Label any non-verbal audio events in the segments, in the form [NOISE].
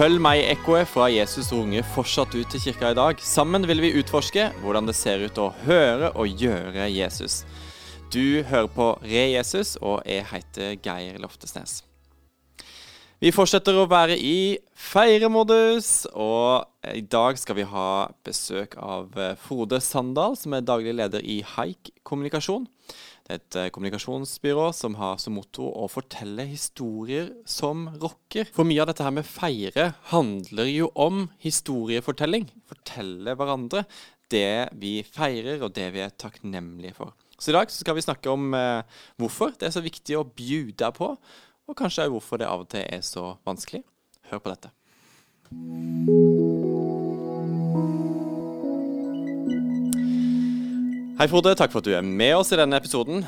Følg meg i ekkoet fra Jesus og unge fortsatt ut til kirka i dag. Sammen vil vi utforske hvordan det ser ut å høre og gjøre Jesus. Du hører på Re Jesus, og jeg heter Geir Loftesnes. Vi fortsetter å være i feiremodus, og i dag skal vi ha besøk av Frode Sandal, som er daglig leder i Haik kommunikasjon et eh, kommunikasjonsbyrå som har som motto å fortelle historier som rocker. For mye av dette her med feire handler jo om historiefortelling. Fortelle hverandre det vi feirer, og det vi er takknemlige for. Så i dag skal vi snakke om eh, hvorfor det er så viktig å bjude på, og kanskje òg hvorfor det av og til er så vanskelig. Hør på dette. Hei, Frode. Takk for at du er med oss i denne episoden.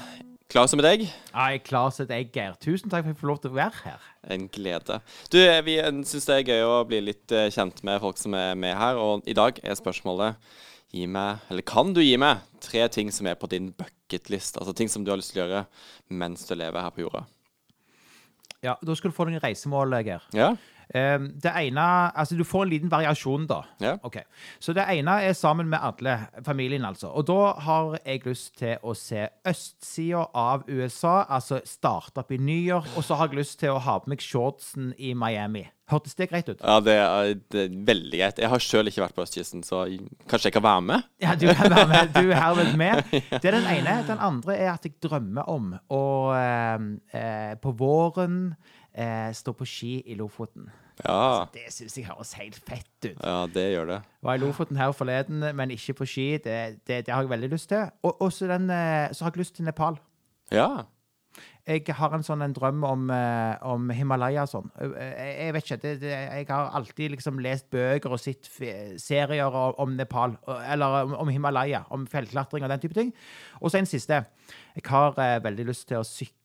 Klar som deg? Ja, jeg er klar som deg, Geir. Tusen takk for at jeg får lov til å være her. En glede. Du, Vi syns det er gøy å bli litt eh, kjent med folk som er med her. Og i dag er spørsmålet gi meg, eller kan du gi meg tre ting som er på din bucketlist? Altså ting som du har lyst til å gjøre mens du lever her på jorda. Ja, Da skal du få noen reisemål, Geir. Ja? Um, det ene Altså, du får en liten variasjon, da. Ja. Okay. Så det ene er sammen med alle, familien, altså. Og da har jeg lyst til å se østsida av USA, altså starte opp i New York, og så har jeg lyst til å ha på meg shortsen i Miami. Hørtes det greit ut? Ja, det er, det er veldig greit. Jeg har sjøl ikke vært på østkysten, så kanskje jeg kan være med? Ja, du kan være med. Du er herved med. [LAUGHS] Det er den ene. Den andre er at jeg drømmer om å eh, eh på våren eh, stå på ski i Lofoten. Ja. Altså, det syns jeg høres helt fett ut. Ja, det gjør det. Var i Lofoten her forleden, men ikke på ski. Det, det, det har jeg veldig lyst til. Og så har jeg lyst til Nepal. Ja. Jeg har en sånn en drøm om, eh, om Himalaya og sånn. Jeg vet ikke. Det, det, jeg har alltid liksom lest bøker og sett serier om Nepal. Eller om Himalaya. Om fjellklatring og den type ting. Og så en siste. Jeg har eh, veldig lyst til å sykle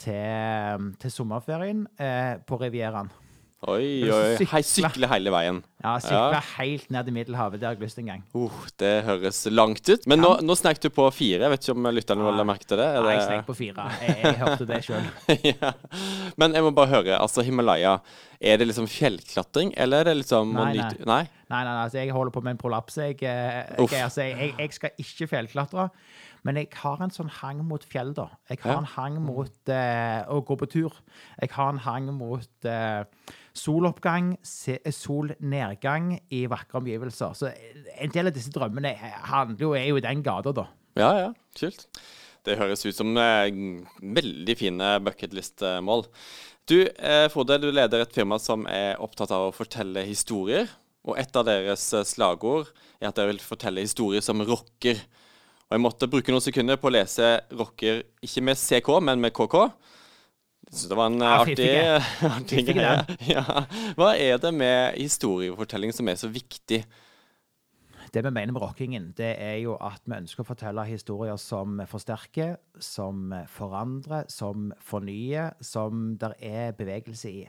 til, til sommerferien eh, på Rivieraen. Oi, oi. Hei, sykle hele veien. Ja, sykle ja. helt ned i Middelhavet. Det har jeg lyst til en gang. Uh, det høres langt ut. Men nå, nå snek du på fire. Jeg vet ikke om lytterne ja. la merke til det? Ja, jeg snek på fire. Jeg, jeg hørte det sjøl. [LAUGHS] ja. Men jeg må bare høre. Altså, Himalaya, er det liksom fjellklatring, eller er det liksom nei, nei. Nyte... nei? Nei, nei, altså, jeg holder på med en prolaps. Jeg, jeg, jeg, altså, jeg, jeg skal ikke fjellklatre. Men jeg har en sånn hang mot fjell, da. Jeg har ja. en hang mot uh, å gå på tur. Jeg har en hang mot uh, soloppgang, solnedgang i vakre omgivelser. Så en del av disse drømmene handler jo, er jo i den gata, da. Ja, ja. Kult. Det høres ut som uh, veldig fine bucketlist-mål. Du, eh, Frode, du leder et firma som er opptatt av å fortelle historier. Og et av deres slagord er at dere vil fortelle historier som rocker. Og jeg måtte bruke noen sekunder på å lese rocker, ikke med CK, men med KK. Så det var en ja, artig, [LAUGHS] artig greie. [LAUGHS] Ja. Hva er det med historiefortelling som er så viktig? Det vi mener med rockingen, det er jo at vi ønsker å fortelle historier som forsterker, som forandrer, som fornyer, som der er bevegelse i.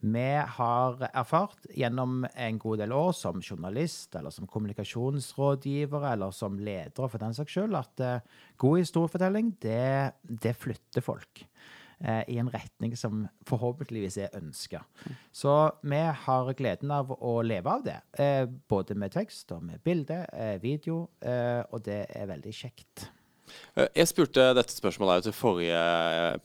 Vi har erfart gjennom en god del år som journalist eller som kommunikasjonsrådgiver eller som ledere for den saks skyld, at uh, god historiefortelling, det, det flytter folk uh, i en retning som forhåpentligvis er ønska. Så vi har gleden av å leve av det. Uh, både med tekst og med bilde, video, og det er veldig kjekt. Eh, jeg spurte dette spørsmålet til forrige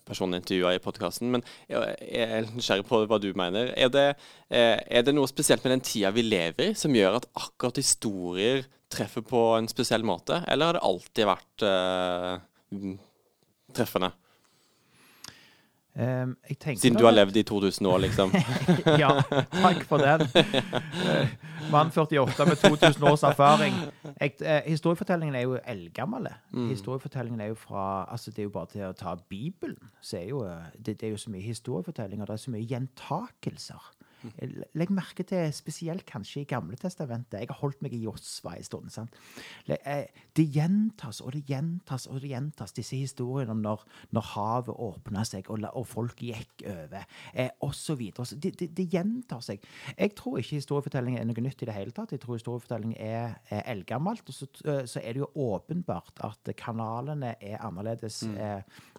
person intervjua i podkasten, men jeg er nysgjerrig på hva du mener. Er det, eh, er det, noe spesielt med den tida vi lever i, som gjør at akkurat historier treffer på en spesiell måte, eller har det alltid vært uh, treffende? Um, Siden du har levd i 2000 år, liksom. [LAUGHS] ja, takk for den. Uh, mann 48 med 2000 års erfaring. Jeg, uh, historiefortellingen er jo eldgammel. Mm. Historiefortellingen er jo fra altså Det er jo bare til å ta Bibelen. Så er jo, uh, det, det, er jo så mye historiefortelling, og Det er så mye gjentakelser. Legg merke til spesielt kanskje i Gamle testamentet. Jeg har holdt meg i Josva en stund. sant? Eh, det gjentas og det gjentas og det gjentas, disse historiene om når, når havet åpna seg og, og, folk gikk over, eh, osv. Det, det, det gjentar seg. Jeg tror ikke historiefortelling er noe nytt i det hele tatt. Jeg tror historiefortelling er, er eldgammelt. Og så, eh, så, er det jo åpenbart at kanalene er annerledes mm.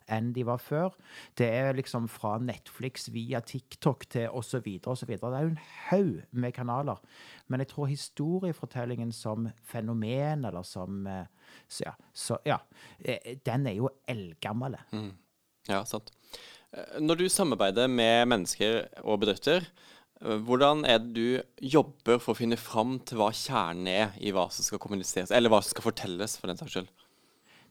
Eh, enn de var før. Det er liksom fra Netflix via TikTok til osv. osv. Det er jo en haug med kanaler. Men jeg tror historiefortellingen som fenomen, eller som eh, så ja, så, ja, eh, den er jo eldgammel. Mm. Ja, sant. Eh, når du samarbeider med mennesker og bedrifter, eh, hvordan er det du jobber for å finne fram til hva kjernen er i hva som skal kommuniseres, eller hva som skal fortelles, for den saks skyld?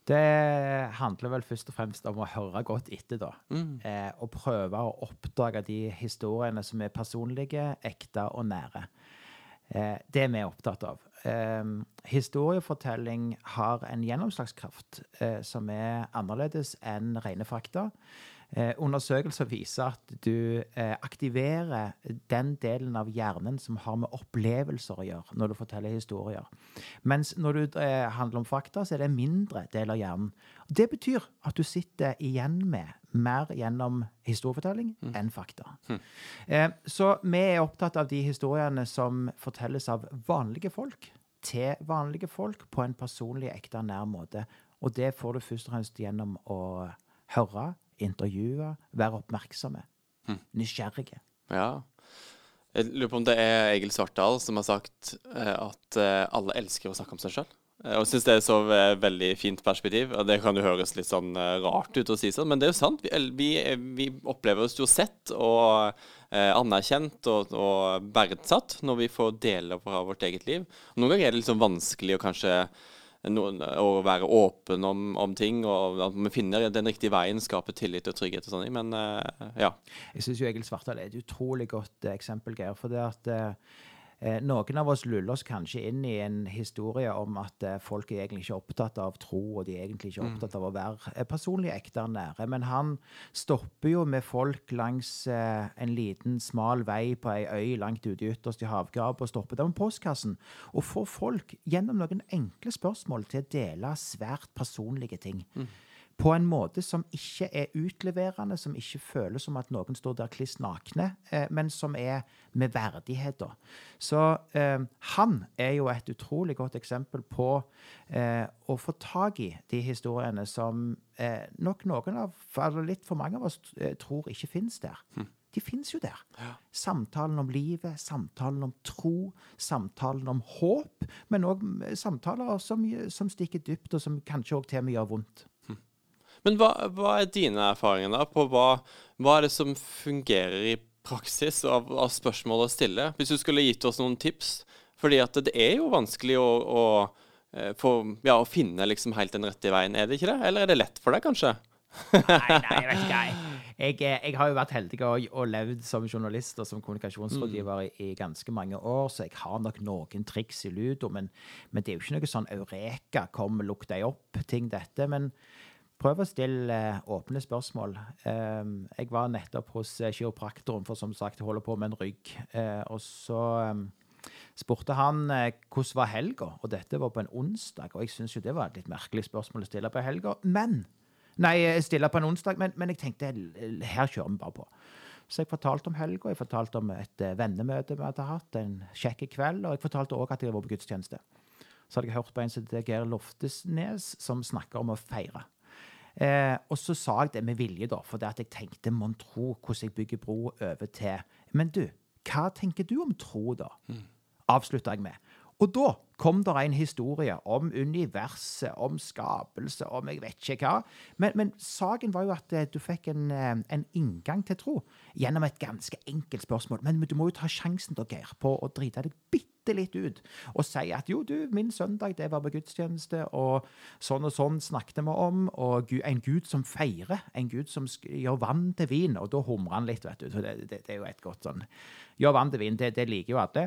Det handler vel først og fremst om å høre godt etter, da. Mm. Eh, og prøve å oppdage de historiene som er personlige, ekte og nære. Eh, det er vi opptatt av. Eh, historiefortelling har en gjennomslagskraft eh, som er annerledes enn rene fakta. Eh, undersøkelser viser at du eh, aktiverer den delen av hjernen som har med opplevelser å gjøre når du forteller historier. Mens når det eh, handler om fakta, så er det en mindre del av hjernen. Det betyr at du sitter igjen med mer gjennom historiefortelling enn fakta. Eh, så vi er opptatt av de historiene som fortelles av vanlige folk til vanlige folk på en personlig, ekte, nær måte. Og det får du først og fremst gjennom å høre, intervjue, være oppmerksomme. Nysgjerrige. Ja. Jeg lurer på om det er Egil Svartdal som har sagt eh, at eh, alle elsker å snakke om seg sjøl. Og jeg syns det er så eh, veldig fint perspektiv. Og det kan jo høres litt sånn eh, rart ut å si sånn, men det er jo sant. Vi, vi, vi opplever oss jo sett og eh, anerkjent og, og verdsatt når vi får dele av vårt eget liv. Noen ganger er det litt sånn vanskelig å kanskje å være åpen om, om ting, og at vi finner den riktige veien, skaper tillit og trygghet og sånn. Men eh, ja. Jeg syns Egil Svartdal er et utrolig godt eh, eksempel, Geir. For det at eh, noen av oss luller oss kanskje inn i en historie om at eh, folk er egentlig ikke opptatt av tro, og de er egentlig ikke opptatt av å være eh, personlig ekte og nære. Men han stopper jo med folk langs eh, en liten, smal vei på ei øy langt ute i ytterste havgap og stopper der med postkassen, og får folk gjennom noen enkle spørsmål til å dele svært personlige ting på en måte som ikke er utleverende, som ikke føles som at noen står der kliss nakne, eh, men som er med verdighet. da. Så eh, han er jo et utrolig godt eksempel på eh, å få tak i de historiene som eh, nok noen av, eller litt for mange av oss, eh, tror ikke finnes der. De finnes jo der. Samtalen om livet, samtalen om tro, samtalen om håp, men òg samtaler som, som stikker dypt, og som kanskje òg til og med gjør vondt. Men hva, hva er dine erfaringer da på hva, hva er det som fungerer i praksis av, av spørsmål å stille? Hvis du skulle gitt oss noen tips? Fordi at det er jo vanskelig å, å, eh, få, ja, å finne liksom helt den rette veien, er det ikke det? Eller er det lett for deg, kanskje? Nei, nei, vet ikke jeg. [LAUGHS] Jeg, eh, jeg har jo vært heldig og, og levd som journalist og som kommunikasjonsrådgiver i, i ganske mange år, så jeg har nok noen triks i ludo, men, men det er jo ikke noe sånn eureka, kom, lukk deg opp-ting, dette. Men prøv å stille eh, åpne spørsmål. Eh, jeg var nettopp hos eh, kiropraktoren, for som sagt, jeg holder på med en rygg. Eh, og så eh, spurte han hvordan var helga, og dette var på en onsdag. Og jeg syns jo det var et litt merkelig spørsmål å stille på helga. Men Nei, stille på en onsdag, men, men jeg tenkte her kjører vi bare på. Så jeg fortalte om helga, jeg fortalte om et vennemøte vi hadde hatt, en kjekk kveld, og jeg fortalte òg at jeg var på gudstjeneste. Så hadde jeg hørt på en som heter Geir Loftesnes, som snakker om å feire. Eh, og så sa jeg det med vilje, da, for det at jeg tenkte mon tro hvordan jeg bygger bro over til Men du, hva tenker du om tro, da? Avslutta jeg med. Og da kom det en historie om universet, om skapelse, om jeg vet ikke hva. Men, men saken var jo at eh, du fikk en, eh, en inngang til tro gjennom et ganske enkelt spørsmål. Men du må jo ta sjansen, da, Geir, på å drite deg bitte litt ut og si at jo, du, min søndag, det var på gudstjeneste, og sånn og sånn snakket vi om, og en Gud som feirer, en Gud som gjør vann til vin, og da humrer han litt, vet du. Det, det, det er jo et godt sånn Gjør vann til vin, det, det liker jo alle.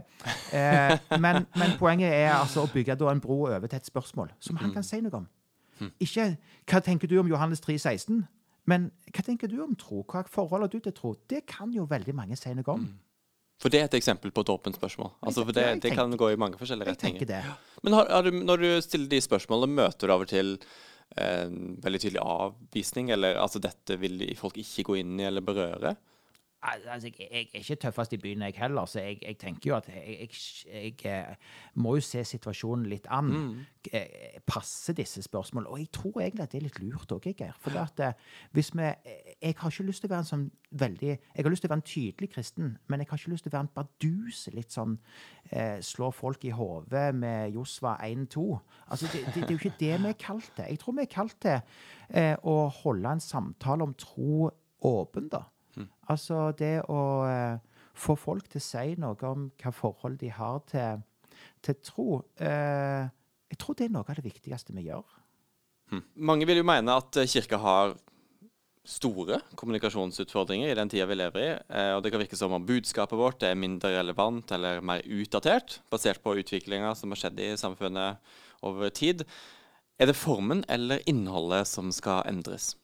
Eh, men, men poenget er altså å bygge da en bro over til et spørsmål som han kan si noe om. Ikke 'Hva tenker du om Johannes 3, 16?' Men hva tenker du om tro? Hva forhold har du til tro? Det kan jo veldig mange si noe om. For det er et eksempel på et åpent spørsmål. Altså, for det, det kan gå i mange forskjellige retninger. Men har, har du, når du stiller de spørsmålene, møter du av og til en veldig tydelig avvisning? Eller altså dette vil folk ikke gå inn i eller berøre? Altså, jeg, jeg er ikke tøffest i byen, jeg heller, så jeg, jeg tenker jo at jeg, jeg, jeg, må jo se situasjonen litt an. Mm. Eh, Passer disse spørsmålene? Og jeg tror egentlig at det er litt lurt òg, Geir. For at eh, hvis vi Jeg har ikke lyst til å være en sånn veldig Jeg har lyst til å være en tydelig kristen, men jeg har ikke lyst til å være en bardus. Litt sånn eh, slå folk i hodet med Josva 1-2. Altså, det, det, det, er jo ikke det vi er kalt til. Jeg tror vi er kalt til eh, å holde en samtale om tro åpen, da. Altså det å eh, få folk til å si noe om hva forhold de har til, til tro. Eh, jeg tror det er noe av det viktigste vi gjør. Mange vil jo mene at eh, kirka har store kommunikasjonsutfordringer i den tida vi lever i. eh, Og det kan virke som om budskapet vårt er mindre relevant eller mer utdatert, basert på utviklinga som har skjedd i samfunnet over tid. Er det formen eller innholdet som skal endres?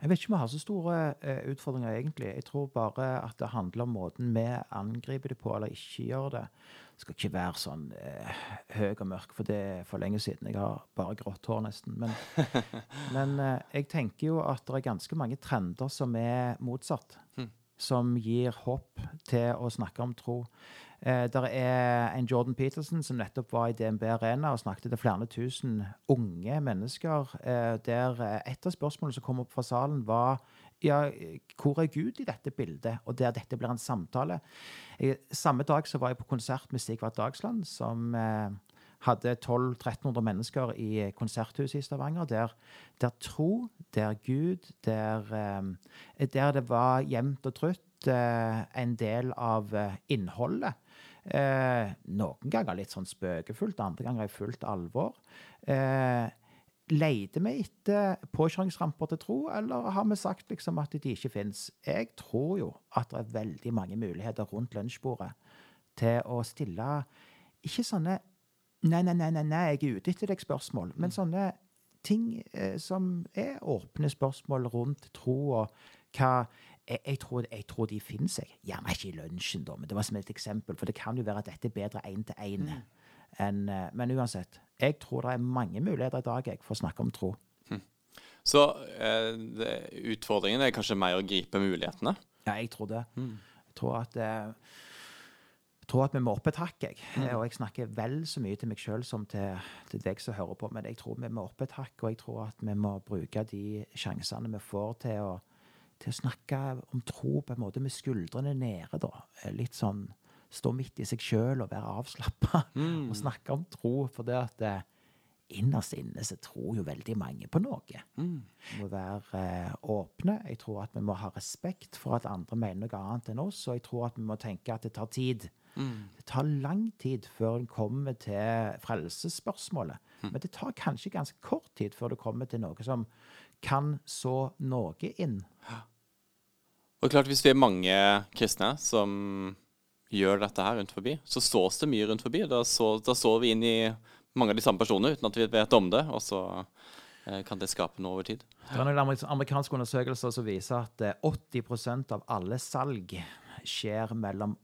Jeg vet ikke om vi har så store eh, utfordringer, egentlig. Jeg tror bare at det handler om måten vi angriper det på, eller ikke gjør det. Det skal ikke være sånn eh, høy og mørk, for det er for lenge siden. Jeg har bare grått hår, nesten. Men, [LAUGHS] men eh, jeg tenker jo at det er ganske mange trender som er motsatt. Som gir håp til å snakke om tro. Eh, der er en Jordan Peterson som nettopp var i DNB Arena og snakket til flere tusen unge mennesker. Eh, der eh, et av spørsmålene som kom opp fra salen, var ja, hvor er Gud i dette bildet? Og der dette blir en samtale. Samme dag så var jeg på konsert med Sigvart Dagsland, som eh, hadde 1200-1300 mennesker i konserthuset i Stavanger. Der, der tro, der Gud, der, eh, der det var jevnt og trutt eh, en del av innholdet. Eh, noen ganger litt sånn spøkefullt, andre ganger i fullt alvor. Eh, Leter vi etter påkjøringsramper til tro, eller har vi sagt liksom at de ikke fins? Jeg tror jo at det er veldig mange muligheter rundt lunsjbordet til å stille ikke sånne Nei, nei, nei, nei, nei jeg er ute etter deg spørsmål, men sånne ting eh, som er åpne spørsmål rundt tro og hva jeg, jeg, tror, jeg tror de finnes, jeg. Gjerne ikke i lunsjen, da, men det var som et eksempel. For det kan jo være at dette er bedre én til én. Mm. eh, Men uansett. Jeg tror det er mange muligheter i dag jeg, for å snakke om tro. Så eh, det, utfordringen er kanskje mer å gripe mulighetene? Ja, jeg tror det. Jeg tror at eh, tror at vi må opp et hakk, jeg. Eh, Og jeg snakker vel så mye til meg sjøl som til, til deg som hører på. Men jeg tror vi må opp et hakk, og jeg tror at vi må bruke de sjansene vi får til å, til å snakke om tro på en måte med skuldrene nede, da. Eh, Litt sånn stå midt i seg sjøl og være avslappa [LAUGHS] og snakke om tro. For det at det innerst inne så tror jo veldig mange på noe. Vi må være eh, åpne. Jeg tror at vi må ha respekt for at andre mener noe annet enn oss, og jeg tror at vi må tenke at det tar tid. Det tar lang tid før en kommer til frelsesspørsmålet. Men det tar kanskje ganske kort tid før det kommer til noe som kan så noe inn. Og klart, hvis vi er mange kristne som gjør dette her rundt forbi, så sås det mye rundt forbi. Da, så, da sår vi inn i mange av de samme personene uten at vi vet om det, og så eh, kan det skape noe over tid. Det er noen amer- amerikanske undersøkelser som viser at eh, 80% av alle salg skjer mellom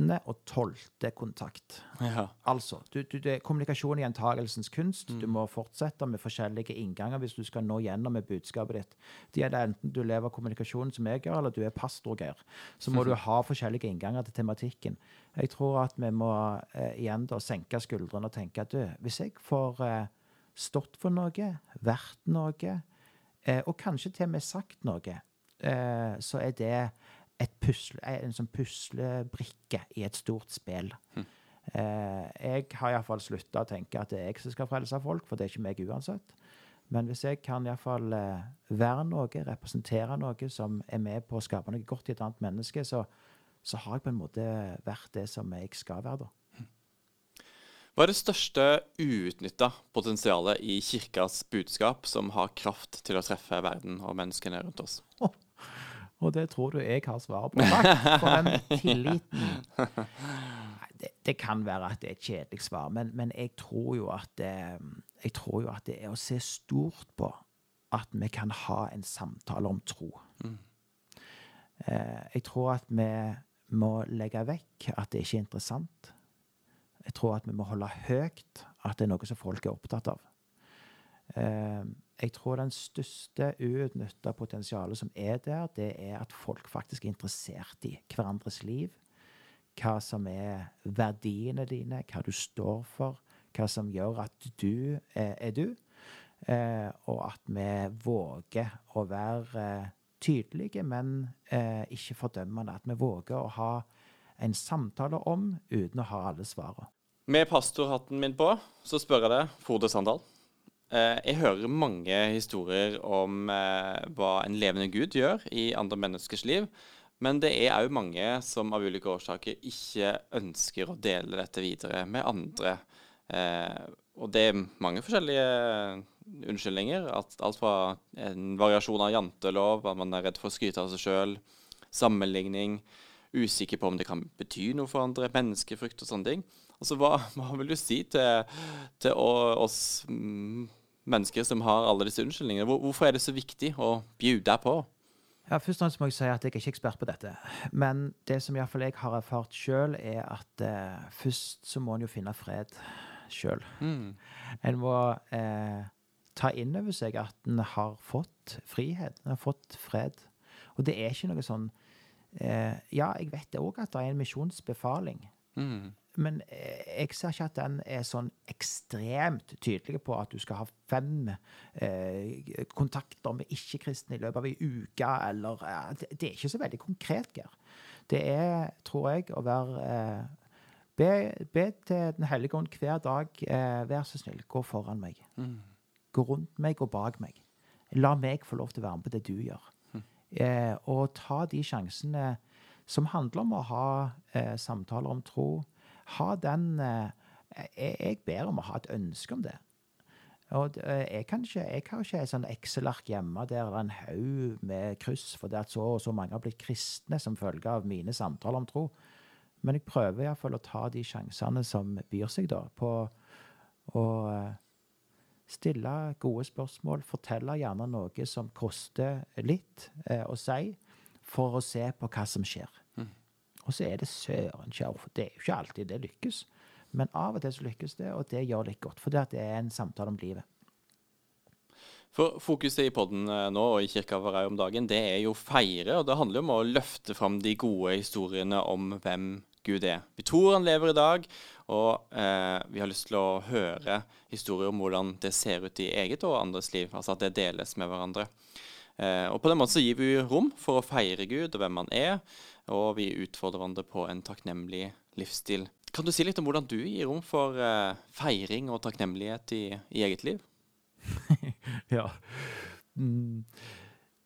8. og 12. kontakt. Ja. Altså, du, du, det er kommunikasjon i gjentagelsens kunst. Du må fortsette med forskjellige innganger hvis du skal nå gjennom med budskapet ditt. Det gjelder enten du lever kommunikasjonen som jeg gjør, eller du er pastor, Geir. Så må [LAUGHS] du ha forskjellige innganger til tematikken. Jeg tror at vi må eh, igjen da senke skuldrene og tenke at du, hvis jeg får eh, stått for noe, vært noe, eh, og kanskje til og med sagt noe, eh, så er det et pusle, en sånn puslebrikke i et stort spill. Eh, jeg har iallfall slutta å tenke at det er jeg som skal frelse folk, for det er ikke meg uansett. Men hvis jeg kan iallfall eh, være noe, representere noe som er med på å skape noe godt i et annet menneske, så, så har jeg på en måte vært det som jeg skal være, da. Hva er det største uutnytta potensialet i kirkas budskap som har kraft til å treffe verden og menneskene rundt oss? [LAUGHS] Og det tror du jeg har svaret på. Takk for den [LAUGHS] tilliten. Det, det kan være at det er et kjedelig svar, men, men jeg, tror jo at det, jeg tror jo at det er å se stort på at vi kan ha en samtale om tro. Mm. jeg tror at vi må legge vekk at det ikke er interessant. Jeg tror at vi må holde høyt at det er noe som folk er opptatt av. Eh, jeg tror den største uutnytta potensialet som er der, det er at folk faktisk er interessert i hverandres liv. Hva som er verdiene dine, hva du står for, hva som gjør at du er, du. Eh, og at vi våger å være eh, tydelige, men eh, ikke fordømmende. At vi våger å ha en samtale om uten å ha alle svarene. Med pastorhatten min på, så spør jeg deg, Frode Sandal. Eh, jeg hører mange historier om eh, hva en levende Gud gjør i andre menneskers liv. Men det er òg mange som av ulike årsaker ikke ønsker å dele dette videre med andre. Eh, og det er mange forskjellige unnskyldninger. Alt fra en variasjon av jantelov, at man er redd for å skryte av seg sjøl, sammenligning, usikker på om det kan bety noe for andre, menneskefrykt og sånne ting. Altså, hva, [LAUGHS] hva vil du si til, til oss mm, mennesker som har alle disse unnskyldningene? Hvorfor er det så viktig å bjude på? Ja, Først og fremst må jeg si at jeg er ikke ekspert på dette. Men det som iallfall jeg har erfart sjøl, er at eh, først så må en jo finne fred sjøl. Mm. En må eh, ta inn over seg at en har fått frihet, en har fått fred. Og det er ikke noe sånn eh, Ja, jeg vet òg at det er en misjonsbefaling. Mm. Men eh, jeg ser ikke at den er sånn ekstremt tydelig på at du skal ha fem eh, kontakter med ikke-kristne i løpet av ei uke, eller eh, det, er ikke så veldig konkret, Geir. Det er, tror jeg, å være eh, be, be, til Den hellige ånd hver dag. Eh, vær så snill, gå foran meg. Mm. Gå rundt meg og bak meg. La meg få lov til å være med på det du gjør. Mm. og ta de sjansene som handler om å ha samtaler om tro ha den eh, jeg, ber om å ha et ønske om det. Og eh, jeg, ikke, jeg har ikke et sånn Excel-ark hjemme der det er en haug med kryss for det at så og så mange har blitt kristne som følge av mine samtaler om tro. Men jeg prøver iallfall å ta de sjansene som byr seg, da, på å eh, stille gode spørsmål. Fortelle gjerne noe som koster litt å si, for å se på hva som skjer. Og så er det søren sjau. Det er jo ikke alltid det lykkes. Men av og til så lykkes det, og det gjør litt godt. For det er en samtale om livet. For Fokuset i podden eh, nå og i Kirka for deg om dagen, det er jo feire. Og det handler om å løfte fram de gode historiene om hvem Gud er. Vi tror han lever i dag, og eh, vi har lyst til å høre historier om hvordan det ser ut i eget og andres liv. Altså at det deles med hverandre. Eh, og På den måten så gir vi rom for å feire Gud og hvem han er og vi utfordrer hverandre på en takknemlig livsstil. Kan du si litt om hvordan du gir rom for uh, feiring og takknemlighet i, i eget liv? [LAUGHS] ja. Mm.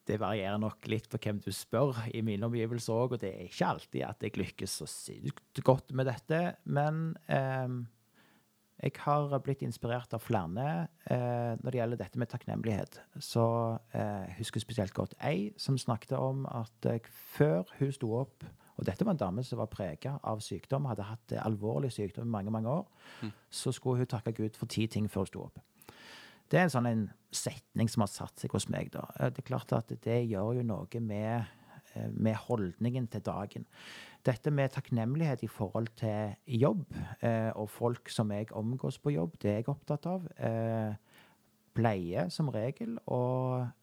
Det varierer nok litt på hvem du spør i mine omgivelser òg, og det er ikke alltid at jeg lykkes så sykt godt med dette. Men um, jeg har blitt inspirert av flere eh, når det gjelder dette med takknemlighet. Så eh, jeg husker spesielt godt ei som snakket om at eh, før hun sto opp Og dette var en dame som var prega av sykdom, hadde hatt eh, alvorlig sykdom i mange mange år. Mm. Så skulle hun takke Gud for ti ting før hun sto opp. Det er en sånn en setning som har satt seg hos meg. da. Det er klart at det gjør jo noe med, eh, med holdningen til dagen dette med takknemlighet i forhold til jobb eh, og folk som jeg omgås på jobb, det er jeg opptatt av. Eh, pleier som regel å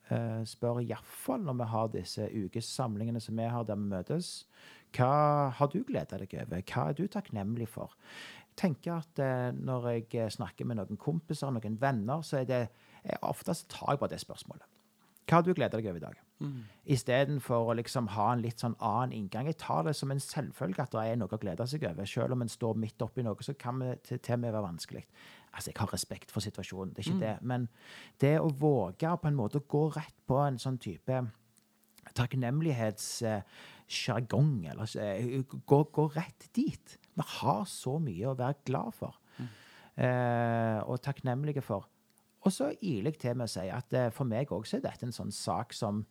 eh, spørre iallfall når vi har disse ukessamlingene som vi har der vi møtes, hva har du gleda deg over? Hva er du takknemlig for? Jeg tenker at eh, Når jeg snakker med noen kompiser noen venner, så er det eh, oftest tar bare det spørsmålet. Hva har du gleda deg over i dag? Mm. Istedenfor å liksom ha en litt sånn annen inngang. Jeg tar det som en selvfølge at det er noe å glede seg over. Selv om en står midt oppi noe, så kan det til, til med være vanskelig. Altså, Jeg har respekt for situasjonen, det er ikke mm. det. Men det å våge på en måte å gå rett på en sånn type takknemlighetssjargong, eller eh, gå, gå, rett dit. Vi har så mye å være glad for. Mm. Eh, og takknemlige for. Og så iler jeg til med å si at eh, for meg òg er dette en sånn sak som,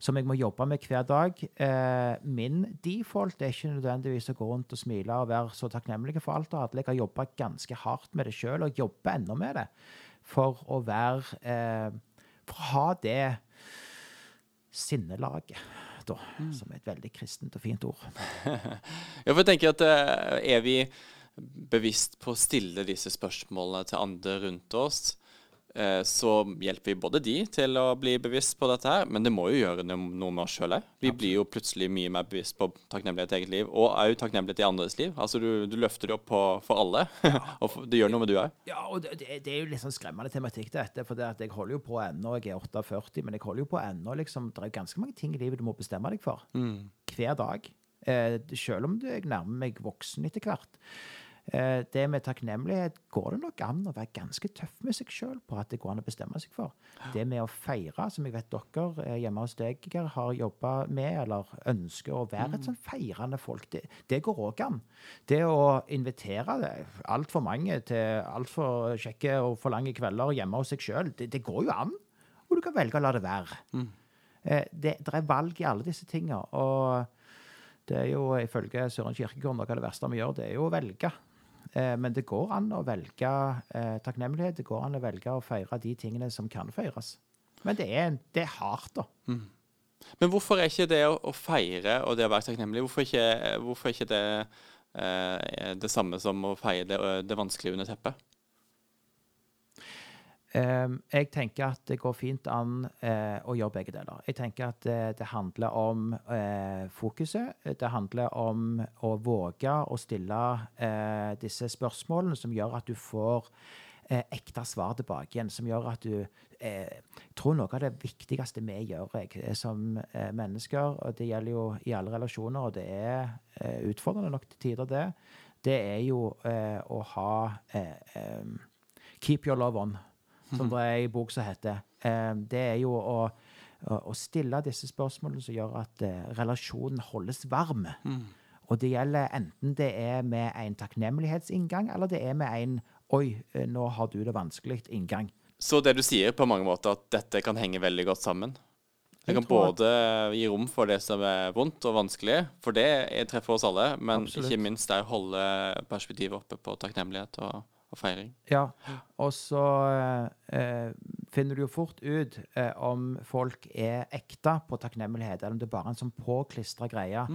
som, jeg må jobbe med hver dag. Eh, min default er ikke nødvendigvis å gå rundt og smile og være så takknemlig for alt og alle. Jeg har jobba ganske hardt med det sjøl, og jobber ennå med det. For å være eh, For å ha det sinnelaget. Da, mm. Som er et veldig kristent og fint ord. [LAUGHS] ja, for jeg tenker at er vi bevisst på å stille disse spørsmålene til andre rundt oss, så hjelper vi både de til å bli bevisst på dette her, men det må jo gjøre noe med oss sjøl òg. Vi blir jo plutselig mye mer bevisst på takknemlighet i eget liv, og òg takknemlighet i andres liv. Altså du, du løfter det opp på, for alle, [LAUGHS] og det gjør noe med du òg. Ja, og det, det er jo litt sånn skremmende tematikk, dette. For det at jeg holder jo på ennå. Jeg er 48, men jeg holder jo på ennå. Liksom, det er ganske mange ting i livet du må bestemme deg for. Hver dag. Eh, selv om du- jeg nærmer meg voksen etter hvert. Eh, det med takknemlighet går det nok an å være ganske tøff med seg sjøl på at det går an å bestemme seg for. Det med å feire, som jeg vet dere eh, hjemme hos deg har jobba med, eller ønsker å være et sånn feirende folk, det, det går òg an. Det å invitere altfor mange til altfor kjekke og for lange kvelder hjemme hos seg sjøl, det, det går jo an. Og du kan velge å la det være. Eh, det, det er valg i alle disse tinga. Og det er jo ifølge Søren Kirkegård noe av det verste vi gjør, det er jo å velge. Eh, men det går an å velge eh, takknemlighet. Det går an å velge å feire de tingene som kan feires. Men det er, det er hardt, da. Men hvorfor er ikke det å, feire og det å være takknemlig, hvorfor ikke, hvorfor er ikke det eh, det samme som å feie det, det vanskelige under teppet? Eh, jeg tenker at det går fint an eh, å gjøre begge deler. Jeg tenker at det, det handler om eh, fokuset. Det handler om å våge å stille eh, disse spørsmålene som gjør at du får eh, ekte svar tilbake igjen. Som gjør at du eh, tror noe av det viktigste vi gjør jeg, eh, som eh, mennesker, og det gjelder jo i alle relasjoner, og det er eh, utfordrende nok til tider, det, det er jo eh, å ha eh, em, Keep your love on som det er i bok som heter. Eh, det er jo å, å, å stille disse spørsmålene som gjør at eh, relasjonen holdes varm. Og det gjelder enten det er med en takknemlighetsinngang, eller det er med en Oi, eh, nå har du det vanskelig inngang. Så det du sier på mange måter, at dette kan henge veldig godt sammen? Det Jeg kan både gi rom for det som er vondt og vanskelig, for det er- treffer oss alle, men Absolutt. ikke minst der holde perspektivet oppe på takknemlighet og, og feiring. Ja, og så eh, finner du jo fort ut eh, om folk er ekte på takknemlighet, eller om det er bare en sånn påklistra greie.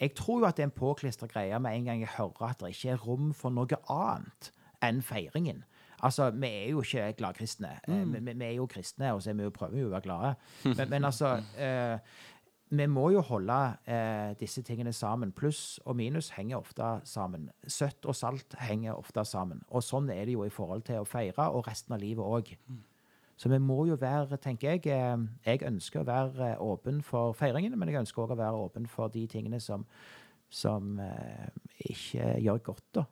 Jeg tror jo at det er en påklistra greie med en gang jeg hører at det ikke er rom for noe annet enn feiringen. Altså, vi er jo ikke gladkristne. Eh, Vi, vi, vi er jo kristne, og så er vi jo, prøver vi jo å være glade. [LAUGHS] Men, men altså eh, vi må jo holde eh, disse tingene sammen. Pluss og minus henger ofte sammen. Søtt og salt henger ofte sammen. Og sånn er det jo i forhold til å feire, og resten av livet òg. Så vi må jo være, tenker jeg eh, Jeg ønsker å være eh, åpen for feiringene, men jeg ønsker òg å være åpen for de tingene som, som eh, ikke gjør godt, da.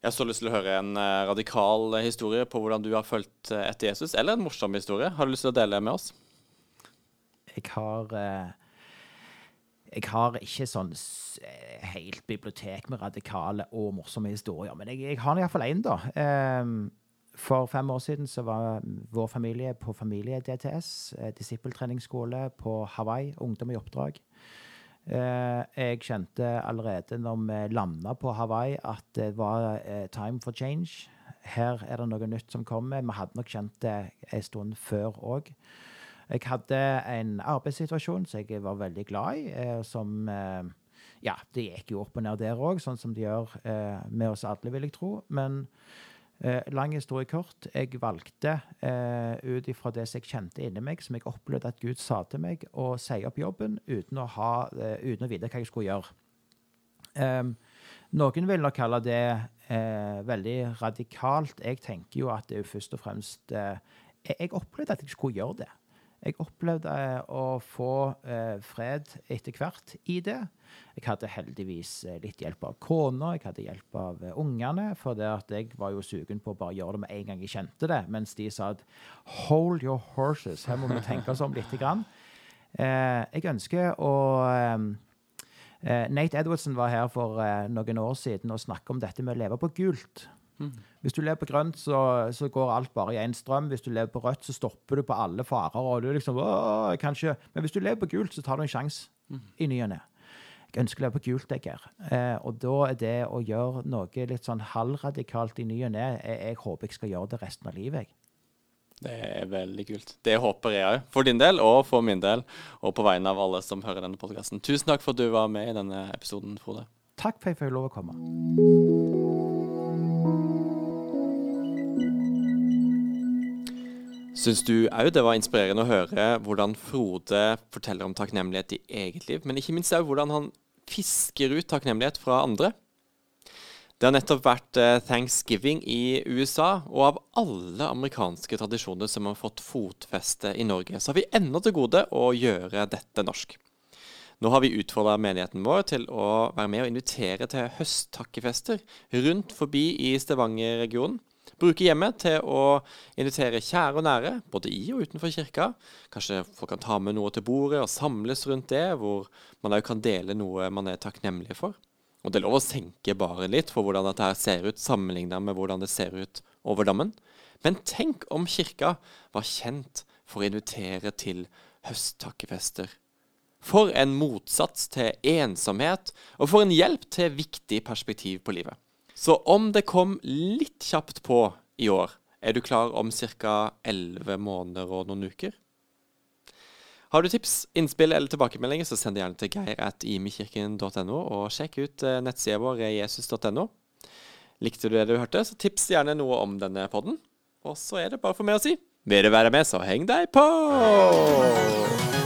Jeg har så lyst til å høre en radikal historie på hvordan du har fulgt etter Jesus, eller en morsom historie. Har du lyst til å dele med oss? Jeg har eh, Jeg har ikke sånn eh, helt bibliotek med radikale og morsomme historier, men jeg, jeg har iallfall én, da. Ehm, for fem år siden så var vår familie på familie-DTS, eh, disippeltreningsskole på Hawaii, Ungdom i oppdrag. Jeg kjente allerede når vi landa på Hawaii, at det var time for change. Her er det noe nytt som kommer. Vi hadde nok kjent det en stund før òg. Jeg hadde en arbeidssituasjon som jeg var veldig glad i, eh, som eh, Ja, det gikk jo opp og ned der òg, sånn som det gjør eh, med oss alle, vil jeg tro. Men lang historie kort. Jeg valgte ut ifra det som jeg kjente inni meg, som jeg opplevde at Gud sa til meg, å si opp jobben uten å, ha, uten å vite hva jeg skulle gjøre. Um, noen vil nok kalle det veldig radikalt. Jeg tenker jo at det er først og fremst jeg opplevde at jeg skulle gjøre det. Jeg opplevde eh, å få eh, fred etter hvert i det. Jeg hadde heldigvis eh, litt hjelp av kona, jeg hadde hjelp av ungene. For det at jeg var jo sugen på å bare gjøre det med en gang jeg kjente det. Mens de sa at hold your horses, her må vi tenke oss om. Eh, jeg ønsker å eh, Eh, Nate Edwardson var her for noen år siden og snakket om dette med å leve på gult. Hvis du lever på grønt, så, så går alt bare i én strøm. Hvis du lever på rødt, så stopper du på alle farer. og du er liksom, kanskje. Men hvis du lever på gult, så tar du en sjanse i ny og ne. Jeg ønsker å leve på gult, jeg her. Eh, og da er det å gjøre noe litt sånn halvradikalt i ny og ne jeg, jeg håper jeg skal gjøre det resten av livet. jeg. Det er veldig kult. Det håper jeg òg. For din del og for min del, og på vegne av alle som hører denne podkasten. Tusen takk for at du var med i denne episoden, Frode. Takk for at jeg fikk lov å komme. Syns du òg det var inspirerende å høre hvordan Frode forteller om takknemlighet i eget liv, men ikke minst òg hvordan han fisker ut takknemlighet fra andre? Det har nettopp vært eh, thanksgiving i USA, og av alle amerikanske tradisjoner som har fått fotfeste i Norge, så har vi ennå til gode å gjøre dette norsk. Nå har vi utfordra menigheten vår til å være med og invitere til høsttakkefester rundt forbi i Stavanger-regionen. Bruke hjemmet til å invitere kjære og nære, både i og utenfor kirka. Kanskje folk kan ta med noe til bordet og samles rundt det, hvor man òg kan dele noe man er takknemlig for. Og det er lov å senke baren litt for hvordan dette ser ut, sammenligna med hvordan det ser ut over dammen. Men tenk om kirka var kjent for å invitere til høsttakkefester. For en motsats til ensomhet, og for en hjelp til viktig perspektiv på livet. Så om det kom litt kjapt på i år, er du klar om ca. 11 måneder og noen uker? Har du tips, innspill eller tilbakemeldinger, så send det gjerne til geir.imekirken.no, og sjekk ut eh, nettsida vår jesus.no. Likte du det du hørte, så tips gjerne noe om denne podden. Og så er det bare for meg å si vil du være med, så heng deg på!